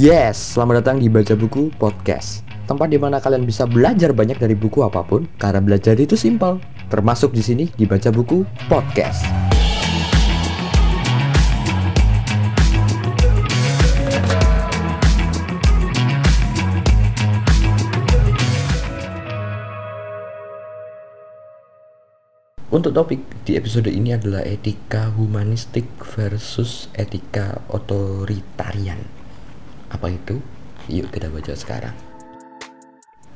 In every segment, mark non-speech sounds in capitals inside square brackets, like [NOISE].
Yes, selamat datang di Baca Buku Podcast. Tempat di mana kalian bisa belajar banyak dari buku apa pun Karena belajar itu simpel. Termasuk di sini di Baca Buku Podcast. Untuk topik di episode ini adalah etika humanistik versus etika otoritarian. Apa itu? Yuk kita baca sekarang.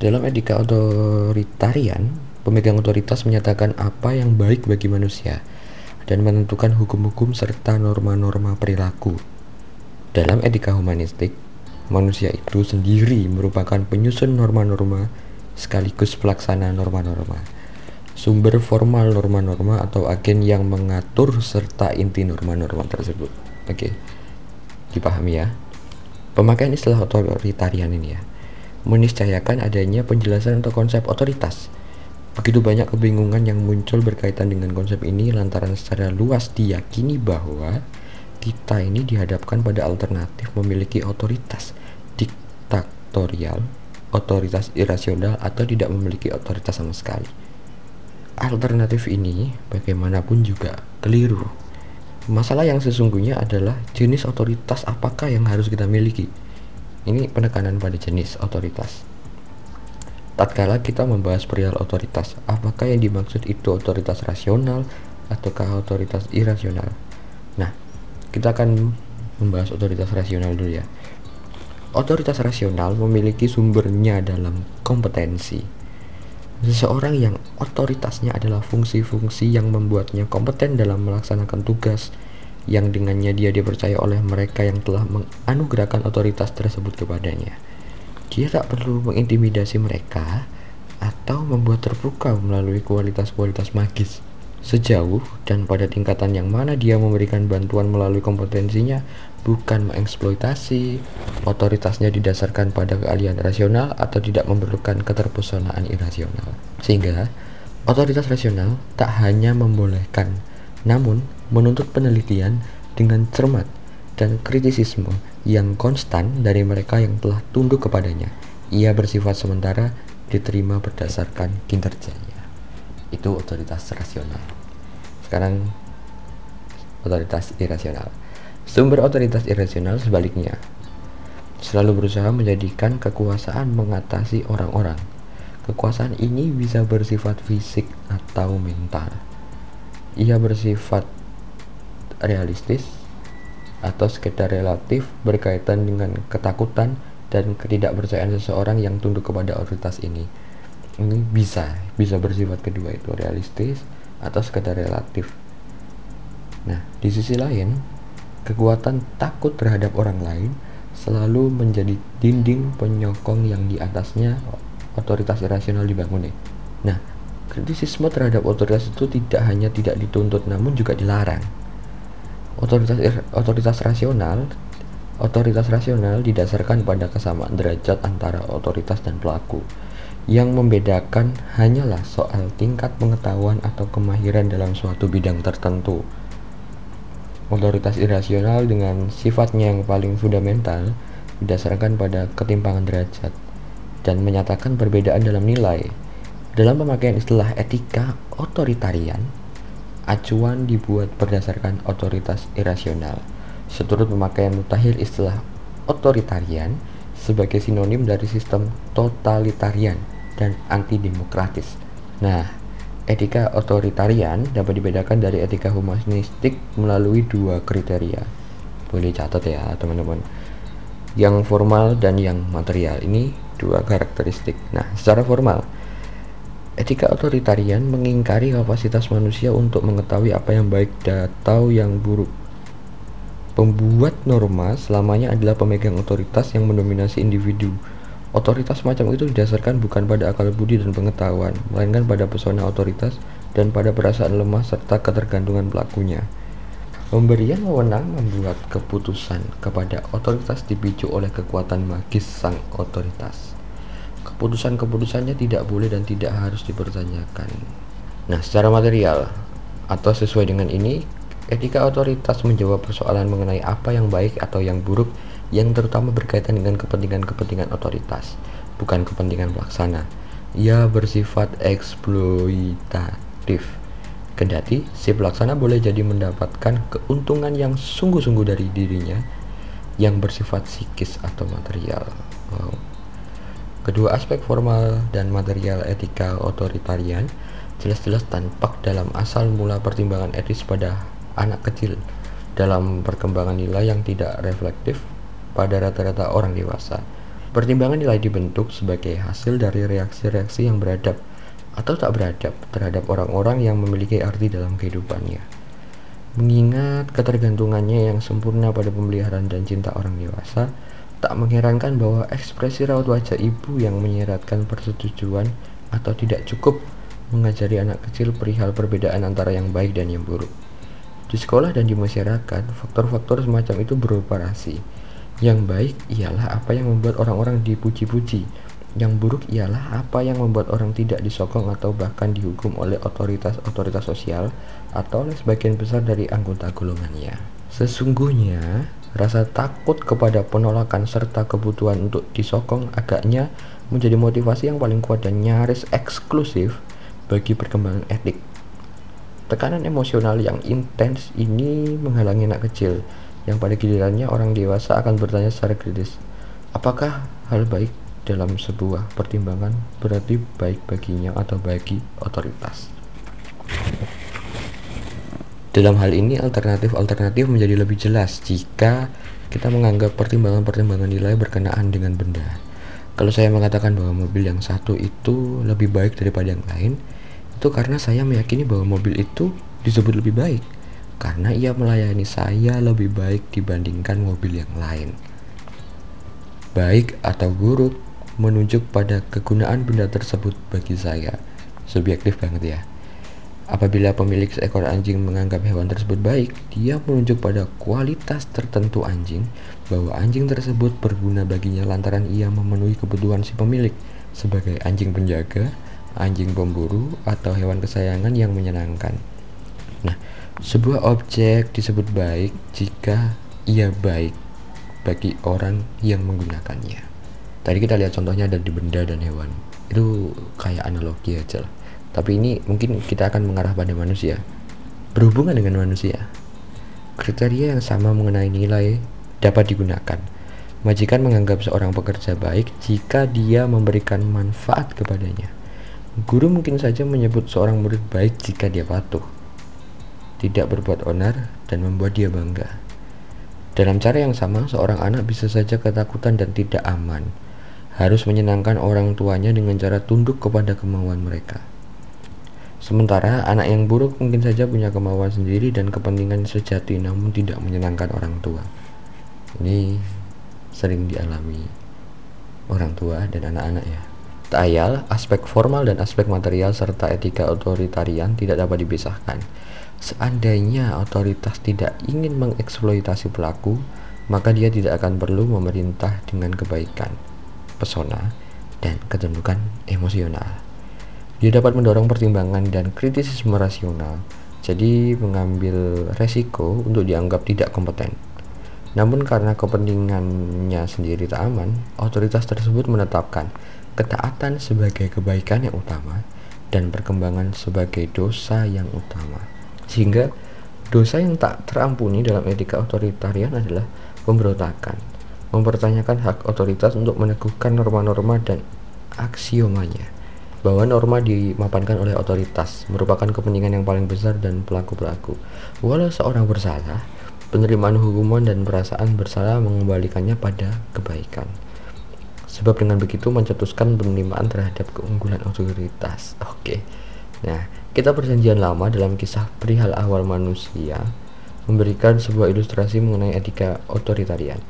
Dalam etika otoritarian, pemegang otoritas menyatakan apa yang baik bagi manusia dan menentukan hukum-hukum serta norma-norma perilaku. Dalam etika humanistik, manusia itu sendiri merupakan penyusun norma-norma sekaligus pelaksana norma-norma sumber formal norma-norma atau agen yang mengatur serta inti norma-norma tersebut. Oke, dipahami ya. Pemakaian istilah otoritarian ini ya, meniscayakan adanya penjelasan atau konsep otoritas. Begitu banyak kebingungan yang muncul berkaitan dengan konsep ini lantaran secara luas diyakini bahwa kita ini dihadapkan pada alternatif memiliki otoritas diktatorial, otoritas irasional, atau tidak memiliki otoritas sama sekali alternatif ini bagaimanapun juga keliru. Masalah yang sesungguhnya adalah jenis otoritas apakah yang harus kita miliki. Ini penekanan pada jenis otoritas. Tatkala kita membahas perihal otoritas, apakah yang dimaksud itu otoritas rasional ataukah otoritas irasional? Nah, kita akan membahas otoritas rasional dulu ya. Otoritas rasional memiliki sumbernya dalam kompetensi Seseorang yang otoritasnya adalah fungsi-fungsi yang membuatnya kompeten dalam melaksanakan tugas yang dengannya dia dipercaya oleh mereka yang telah menganugerahkan otoritas tersebut kepadanya. Dia tak perlu mengintimidasi mereka atau membuat terbuka melalui kualitas-kualitas magis. Sejauh dan pada tingkatan yang mana dia memberikan bantuan melalui kompetensinya, bukan mengeksploitasi, otoritasnya didasarkan pada keahlian rasional atau tidak memerlukan keterpesonaan irasional. Sehingga, otoritas rasional tak hanya membolehkan, namun menuntut penelitian dengan cermat dan kritisisme yang konstan dari mereka yang telah tunduk kepadanya. Ia bersifat sementara diterima berdasarkan kinerjanya. Itu otoritas rasional. Sekarang otoritas irasional. Sumber otoritas irasional sebaliknya selalu berusaha menjadikan kekuasaan mengatasi orang-orang. Kekuasaan ini bisa bersifat fisik atau mental. Ia bersifat realistis atau sekedar relatif berkaitan dengan ketakutan dan ketidakpercayaan seseorang yang tunduk kepada otoritas ini. Ini bisa, bisa bersifat kedua itu realistis atau sekedar relatif. Nah, di sisi lain, Kekuatan takut terhadap orang lain selalu menjadi dinding penyokong yang di atasnya otoritas irasional dibangun. Nah, kritisisme terhadap otoritas itu tidak hanya tidak dituntut namun juga dilarang. Otoritas otoritas rasional otoritas rasional didasarkan pada kesamaan derajat antara otoritas dan pelaku. Yang membedakan hanyalah soal tingkat pengetahuan atau kemahiran dalam suatu bidang tertentu otoritas irasional dengan sifatnya yang paling fundamental didasarkan pada ketimpangan derajat dan menyatakan perbedaan dalam nilai. Dalam pemakaian istilah etika otoritarian, acuan dibuat berdasarkan otoritas irasional. Seturut pemakaian mutakhir istilah otoritarian sebagai sinonim dari sistem totalitarian dan antidemokratis. Nah, Etika otoritarian dapat dibedakan dari etika humanistik melalui dua kriteria. Boleh catat ya teman-teman. Yang formal dan yang material ini dua karakteristik. Nah, secara formal, etika otoritarian mengingkari kapasitas manusia untuk mengetahui apa yang baik atau yang buruk. Pembuat norma selamanya adalah pemegang otoritas yang mendominasi individu Otoritas semacam itu didasarkan bukan pada akal budi dan pengetahuan, melainkan pada pesona otoritas dan pada perasaan lemah serta ketergantungan pelakunya. Pemberian wewenang membuat keputusan kepada otoritas dipicu oleh kekuatan magis sang otoritas. Keputusan-keputusannya tidak boleh dan tidak harus dipertanyakan. Nah, secara material atau sesuai dengan ini, etika otoritas menjawab persoalan mengenai apa yang baik atau yang buruk yang terutama berkaitan dengan kepentingan-kepentingan otoritas, bukan kepentingan pelaksana. Ia bersifat eksploitatif. Kendati si pelaksana boleh jadi mendapatkan keuntungan yang sungguh-sungguh dari dirinya yang bersifat psikis atau material. Wow. Kedua aspek formal dan material etika otoritarian jelas-jelas tampak dalam asal mula pertimbangan etis pada anak kecil dalam perkembangan nilai yang tidak reflektif pada rata-rata orang dewasa. Pertimbangan nilai dibentuk sebagai hasil dari reaksi-reaksi yang beradab atau tak beradab terhadap orang-orang yang memiliki arti dalam kehidupannya. Mengingat ketergantungannya yang sempurna pada pemeliharaan dan cinta orang dewasa, tak mengherankan bahwa ekspresi raut wajah ibu yang menyeratkan persetujuan atau tidak cukup mengajari anak kecil perihal perbedaan antara yang baik dan yang buruk. Di sekolah dan di masyarakat, faktor-faktor semacam itu beroperasi yang baik ialah apa yang membuat orang-orang dipuji-puji. Yang buruk ialah apa yang membuat orang tidak disokong atau bahkan dihukum oleh otoritas-otoritas sosial atau oleh sebagian besar dari anggota golongannya. Sesungguhnya, rasa takut kepada penolakan serta kebutuhan untuk disokong agaknya menjadi motivasi yang paling kuat dan nyaris eksklusif bagi perkembangan etik. Tekanan emosional yang intens ini menghalangi anak kecil yang pada gilirannya orang dewasa akan bertanya secara kritis, apakah hal baik dalam sebuah pertimbangan berarti baik baginya atau bagi otoritas. Dalam hal ini alternatif-alternatif menjadi lebih jelas jika kita menganggap pertimbangan-pertimbangan nilai berkenaan dengan benda. Kalau saya mengatakan bahwa mobil yang satu itu lebih baik daripada yang lain, itu karena saya meyakini bahwa mobil itu disebut lebih baik karena ia melayani saya lebih baik dibandingkan mobil yang lain. Baik atau buruk menunjuk pada kegunaan benda tersebut bagi saya. Subjektif banget ya. Apabila pemilik seekor anjing menganggap hewan tersebut baik, dia menunjuk pada kualitas tertentu anjing bahwa anjing tersebut berguna baginya lantaran ia memenuhi kebutuhan si pemilik sebagai anjing penjaga, anjing pemburu, atau hewan kesayangan yang menyenangkan. Sebuah objek disebut baik jika ia baik bagi orang yang menggunakannya. Tadi kita lihat contohnya ada di benda dan hewan. Itu kayak analogi aja lah. Tapi ini mungkin kita akan mengarah pada manusia. Berhubungan dengan manusia. Kriteria yang sama mengenai nilai dapat digunakan. Majikan menganggap seorang pekerja baik jika dia memberikan manfaat kepadanya. Guru mungkin saja menyebut seorang murid baik jika dia patuh tidak berbuat onar, dan membuat dia bangga. Dalam cara yang sama, seorang anak bisa saja ketakutan dan tidak aman, harus menyenangkan orang tuanya dengan cara tunduk kepada kemauan mereka. Sementara anak yang buruk mungkin saja punya kemauan sendiri dan kepentingan sejati namun tidak menyenangkan orang tua. Ini sering dialami orang tua dan anak-anak ya. Tayal, aspek formal dan aspek material serta etika otoritarian tidak dapat dipisahkan. Seandainya otoritas tidak ingin mengeksploitasi pelaku, maka dia tidak akan perlu memerintah dengan kebaikan, pesona, dan ketundukan emosional. Dia dapat mendorong pertimbangan dan kritisisme rasional, jadi mengambil resiko untuk dianggap tidak kompeten. Namun karena kepentingannya sendiri tak aman, otoritas tersebut menetapkan ketaatan sebagai kebaikan yang utama dan perkembangan sebagai dosa yang utama. Sehingga dosa yang tak terampuni dalam etika otoritarian adalah pemberontakan, mempertanyakan hak otoritas untuk meneguhkan norma-norma dan aksiomanya bahwa norma dimapankan oleh otoritas merupakan kepentingan yang paling besar dan pelaku-pelaku. Walau seorang bersalah, penerimaan hukuman dan perasaan bersalah mengembalikannya pada kebaikan. Sebab dengan begitu mencetuskan penerimaan terhadap keunggulan otoritas. Oke. Okay. Nah, kita perjanjian lama dalam kisah perihal awal manusia memberikan sebuah ilustrasi mengenai etika otoritarian.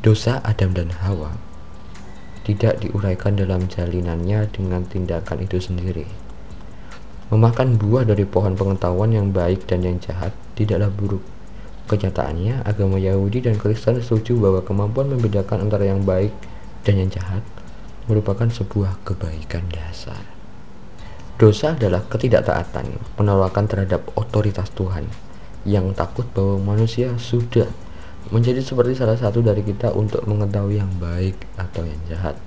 Dosa Adam dan Hawa tidak diuraikan dalam jalinannya dengan tindakan itu sendiri. Memakan buah dari pohon pengetahuan yang baik dan yang jahat tidaklah buruk. Kenyataannya, agama Yahudi dan Kristen setuju bahwa kemampuan membedakan antara yang baik dan yang jahat merupakan sebuah kebaikan dasar. Dosa adalah ketidaktaatan, penolakan terhadap otoritas Tuhan yang takut bahwa manusia sudah menjadi seperti salah satu dari kita untuk mengetahui yang baik atau yang jahat.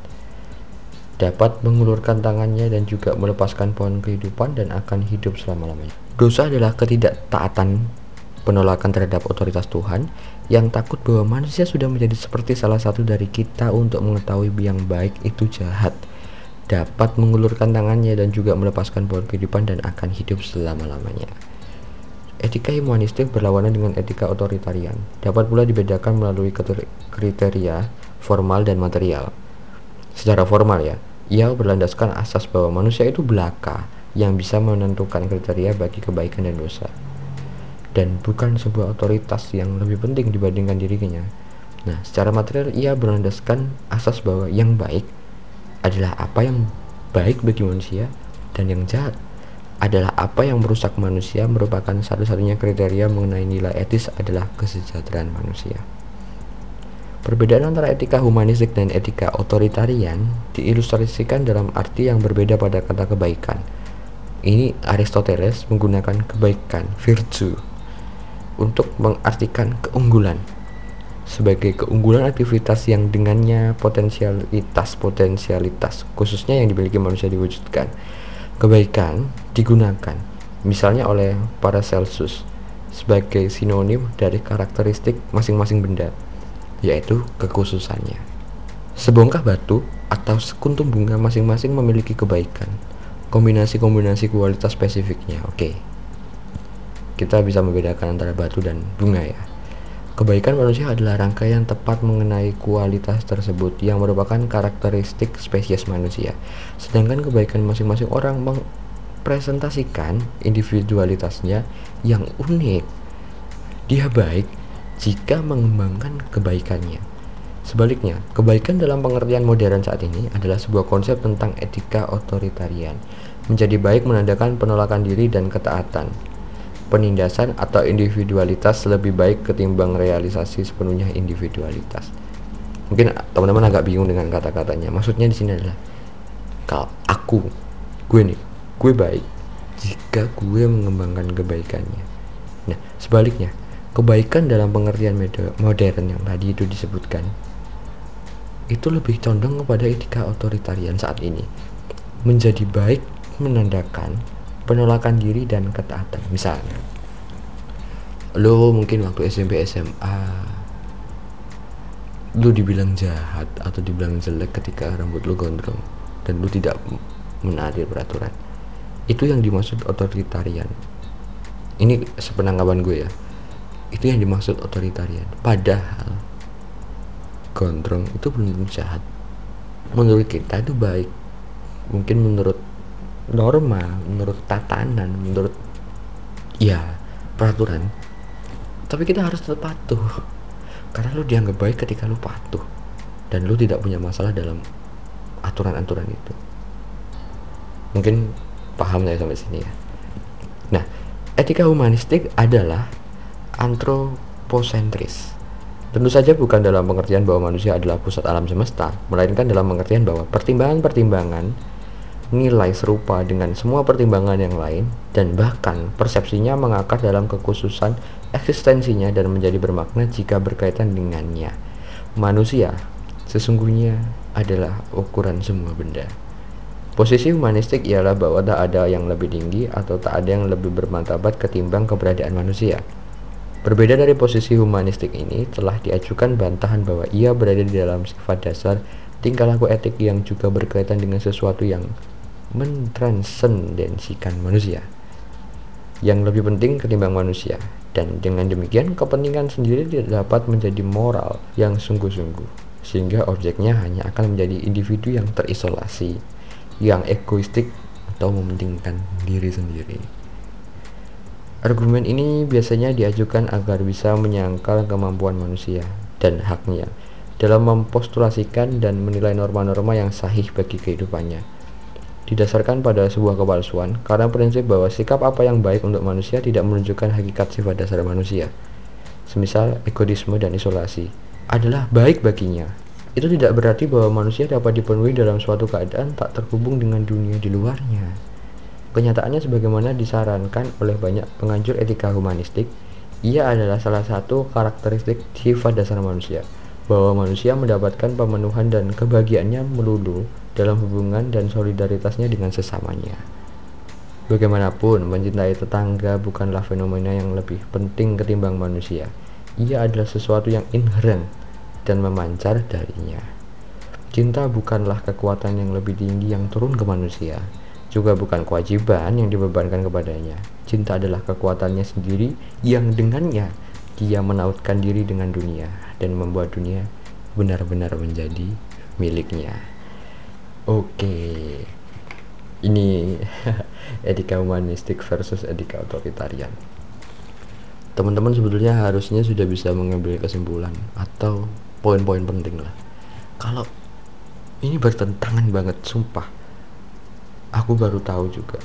Dapat mengulurkan tangannya dan juga melepaskan pohon kehidupan dan akan hidup selama-lamanya. Dosa adalah ketidaktaatan penolakan terhadap otoritas Tuhan yang takut bahwa manusia sudah menjadi seperti salah satu dari kita untuk mengetahui yang baik itu jahat dapat mengulurkan tangannya dan juga melepaskan pohon kehidupan dan akan hidup selama-lamanya. Etika humanistik berlawanan dengan etika otoritarian. Dapat pula dibedakan melalui kriteria formal dan material. Secara formal ya, ia berlandaskan asas bahwa manusia itu belaka yang bisa menentukan kriteria bagi kebaikan dan dosa. Dan bukan sebuah otoritas yang lebih penting dibandingkan dirinya. Nah, secara material ia berlandaskan asas bahwa yang baik adalah apa yang baik bagi manusia dan yang jahat adalah apa yang merusak manusia merupakan satu-satunya kriteria mengenai nilai etis adalah kesejahteraan manusia. Perbedaan antara etika humanistik dan etika otoritarian diilustrasikan dalam arti yang berbeda pada kata kebaikan. Ini Aristoteles menggunakan kebaikan, virtue, untuk mengartikan keunggulan sebagai keunggulan aktivitas yang dengannya potensialitas potensialitas khususnya yang dimiliki manusia diwujudkan Kebaikan digunakan misalnya oleh para Celsus sebagai sinonim dari karakteristik masing-masing benda, yaitu kekhususannya. Sebongkah batu atau sekuntum bunga masing-masing memiliki kebaikan. Kombinasi-kombinasi kualitas spesifiknya. Oke. Kita bisa membedakan antara batu dan bunga ya. Kebaikan manusia adalah rangkaian tepat mengenai kualitas tersebut yang merupakan karakteristik spesies manusia. Sedangkan kebaikan masing-masing orang mempresentasikan individualitasnya yang unik. Dia baik jika mengembangkan kebaikannya. Sebaliknya, kebaikan dalam pengertian modern saat ini adalah sebuah konsep tentang etika otoritarian. Menjadi baik menandakan penolakan diri dan ketaatan, penindasan atau individualitas lebih baik ketimbang realisasi sepenuhnya individualitas. Mungkin teman-teman agak bingung dengan kata-katanya. Maksudnya di sini adalah kalau aku, gue nih, gue baik jika gue mengembangkan kebaikannya. Nah, sebaliknya, kebaikan dalam pengertian modern yang tadi itu disebutkan itu lebih condong kepada etika otoritarian saat ini. Menjadi baik menandakan penolakan diri dan ketaatan. Misalnya lo mungkin waktu SMP SMA lo dibilang jahat atau dibilang jelek ketika rambut lo gondrong dan lo tidak menaati peraturan itu yang dimaksud otoritarian. Ini sepenanggapan gue ya. Itu yang dimaksud otoritarian. Padahal gondrong itu belum jahat. Menurut kita itu baik. Mungkin menurut norma menurut tatanan menurut ya peraturan. Tapi kita harus tetap patuh. Karena lu dianggap baik ketika lu patuh. Dan lu tidak punya masalah dalam aturan-aturan itu. Mungkin paham saya sampai sini ya. Nah etika humanistik adalah antroposentris. Tentu saja bukan dalam pengertian bahwa manusia adalah pusat alam semesta, melainkan dalam pengertian bahwa pertimbangan-pertimbangan nilai serupa dengan semua pertimbangan yang lain dan bahkan persepsinya mengakar dalam kekhususan eksistensinya dan menjadi bermakna jika berkaitan dengannya. Manusia sesungguhnya adalah ukuran semua benda. Posisi humanistik ialah bahwa tak ada yang lebih tinggi atau tak ada yang lebih bermartabat ketimbang keberadaan manusia. Berbeda dari posisi humanistik ini, telah diajukan bantahan bahwa ia berada di dalam sifat dasar tingkah laku etik yang juga berkaitan dengan sesuatu yang mentransendensikan manusia. Yang lebih penting ketimbang manusia. Dan dengan demikian kepentingan sendiri tidak dapat menjadi moral yang sungguh-sungguh sehingga objeknya hanya akan menjadi individu yang terisolasi yang egoistik atau mementingkan diri sendiri. Argumen ini biasanya diajukan agar bisa menyangkal kemampuan manusia dan haknya dalam mempostulasikan dan menilai norma-norma yang sahih bagi kehidupannya didasarkan pada sebuah kepalsuan karena prinsip bahwa sikap apa yang baik untuk manusia tidak menunjukkan hakikat sifat dasar manusia. Semisal egoisme dan isolasi adalah baik baginya. Itu tidak berarti bahwa manusia dapat dipenuhi dalam suatu keadaan tak terhubung dengan dunia di luarnya. Kenyataannya sebagaimana disarankan oleh banyak penganjur etika humanistik, Ia adalah salah satu karakteristik sifat dasar manusia, bahwa manusia mendapatkan pemenuhan dan kebahagiaannya melulu dalam hubungan dan solidaritasnya dengan sesamanya. Bagaimanapun, mencintai tetangga bukanlah fenomena yang lebih penting ketimbang manusia. Ia adalah sesuatu yang inherent dan memancar darinya. Cinta bukanlah kekuatan yang lebih tinggi yang turun ke manusia, juga bukan kewajiban yang dibebankan kepadanya. Cinta adalah kekuatannya sendiri yang dengannya dia menautkan diri dengan dunia dan membuat dunia benar-benar menjadi miliknya. Oke. Ini [LAUGHS] etika humanistik versus etika otoritarian. Teman-teman sebetulnya harusnya sudah bisa mengambil kesimpulan atau poin-poin penting lah. Kalau ini bertentangan banget, sumpah. Aku baru tahu juga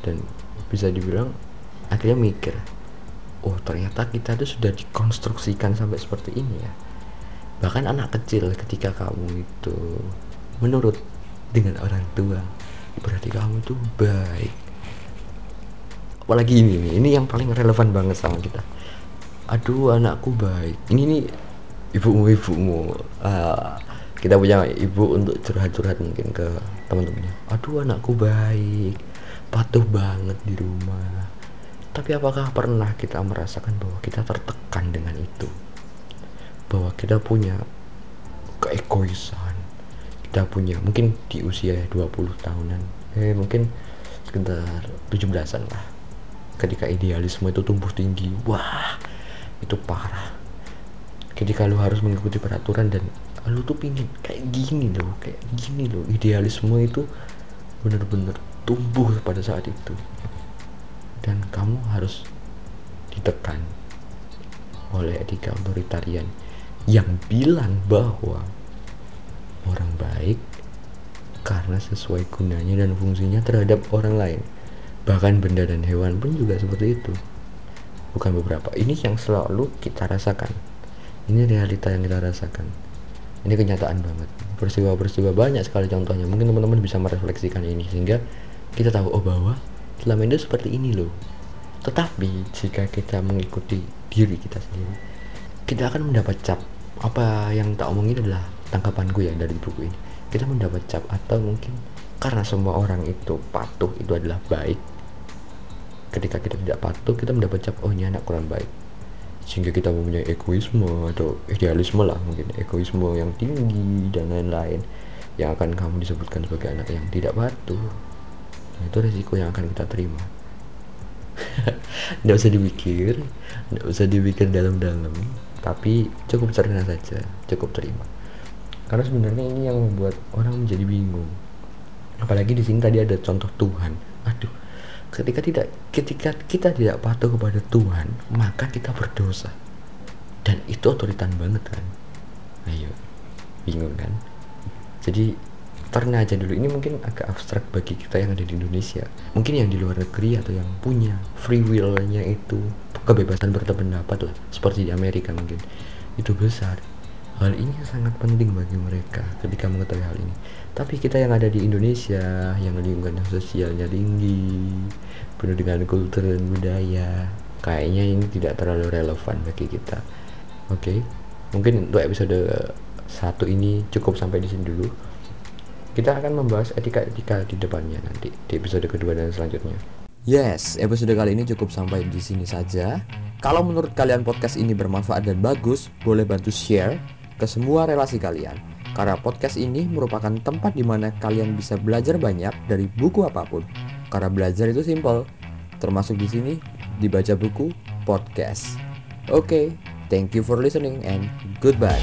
dan bisa dibilang akhirnya mikir oh ternyata kita tuh sudah dikonstruksikan sampai seperti ini ya. Bahkan anak kecil ketika kamu itu menurut dengan orang tua berarti kamu tuh baik. Apalagi ini ini yang paling relevan banget sama kita. Aduh anakku baik. Ini nih ibumu ibumu. Uh, kita punya ibu untuk curhat-curhat mungkin ke teman-temannya. Aduh anakku baik. Patuh banget di rumah tapi apakah pernah kita merasakan bahwa kita tertekan dengan itu? Bahwa kita punya keegoisan kita punya mungkin di usia 20 tahunan eh mungkin sekitar 17an lah ketika idealisme itu tumbuh tinggi wah itu parah. Ketika lu harus mengikuti peraturan dan lu tuh pingin kayak gini loh kayak gini loh idealisme itu bener-bener tumbuh pada saat itu dan kamu harus ditekan oleh etika otoritarian yang bilang bahwa orang baik karena sesuai gunanya dan fungsinya terhadap orang lain. Bahkan benda dan hewan pun juga seperti itu. Bukan beberapa. Ini yang selalu kita rasakan. Ini realita yang kita rasakan. Ini kenyataan banget. Peristiwa-peristiwa banyak sekali contohnya. Mungkin teman-teman bisa merefleksikan ini sehingga kita tahu oh bahwa selama ini seperti ini loh. Tetapi jika kita mengikuti diri kita sendiri kita akan mendapat cap. Apa yang tak omongin adalah tangkapanku ya dari buku ini. Kita mendapat cap atau mungkin karena semua orang itu patuh itu adalah baik. Ketika kita tidak patuh kita mendapat cap oh ini anak kurang baik. Sehingga kita mempunyai egoisme atau idealisme lah mungkin egoisme yang tinggi dan lain-lain yang akan kamu disebutkan sebagai anak yang tidak patuh itu resiko yang akan kita terima. Tidak usah dipikir tidak usah dipikir dalam-dalam tapi cukup cerna saja cukup terima. Karena sebenarnya ini yang membuat orang menjadi bingung. Apalagi di sini tadi ada contoh Tuhan. Aduh ketika tidak ketika kita tidak patuh kepada Tuhan maka kita berdosa. Dan itu otoritan banget kan. Ayo bingung kan? Jadi terna aja dulu. Ini mungkin agak abstrak bagi kita yang ada di Indonesia. Mungkin yang di luar negeri atau yang punya free will-nya itu kebebasan berpendapat lah. Seperti di Amerika mungkin. Itu besar. Hal ini sangat penting bagi mereka ketika mengetahui hal ini. Tapi kita yang ada di Indonesia yang lingkungan sosialnya tinggi penuh dengan kultur dan budaya kayaknya ini tidak terlalu relevan bagi kita. Oke? Okay? mungkin untuk episode satu ini cukup sampai di sini dulu kita akan membahas etika-etika di depannya nanti di episode kedua dan selanjutnya. Yes, episode kali ini cukup sampai di sini saja. Kalau menurut kalian podcast ini bermanfaat dan bagus, boleh bantu share ke semua relasi kalian. Karena podcast ini merupakan tempat di mana kalian bisa belajar banyak dari buku apa pun. Karena belajar itu simple, termasuk di sini dibaca buku podcast. Oke, okay, thank you for listening and goodbye.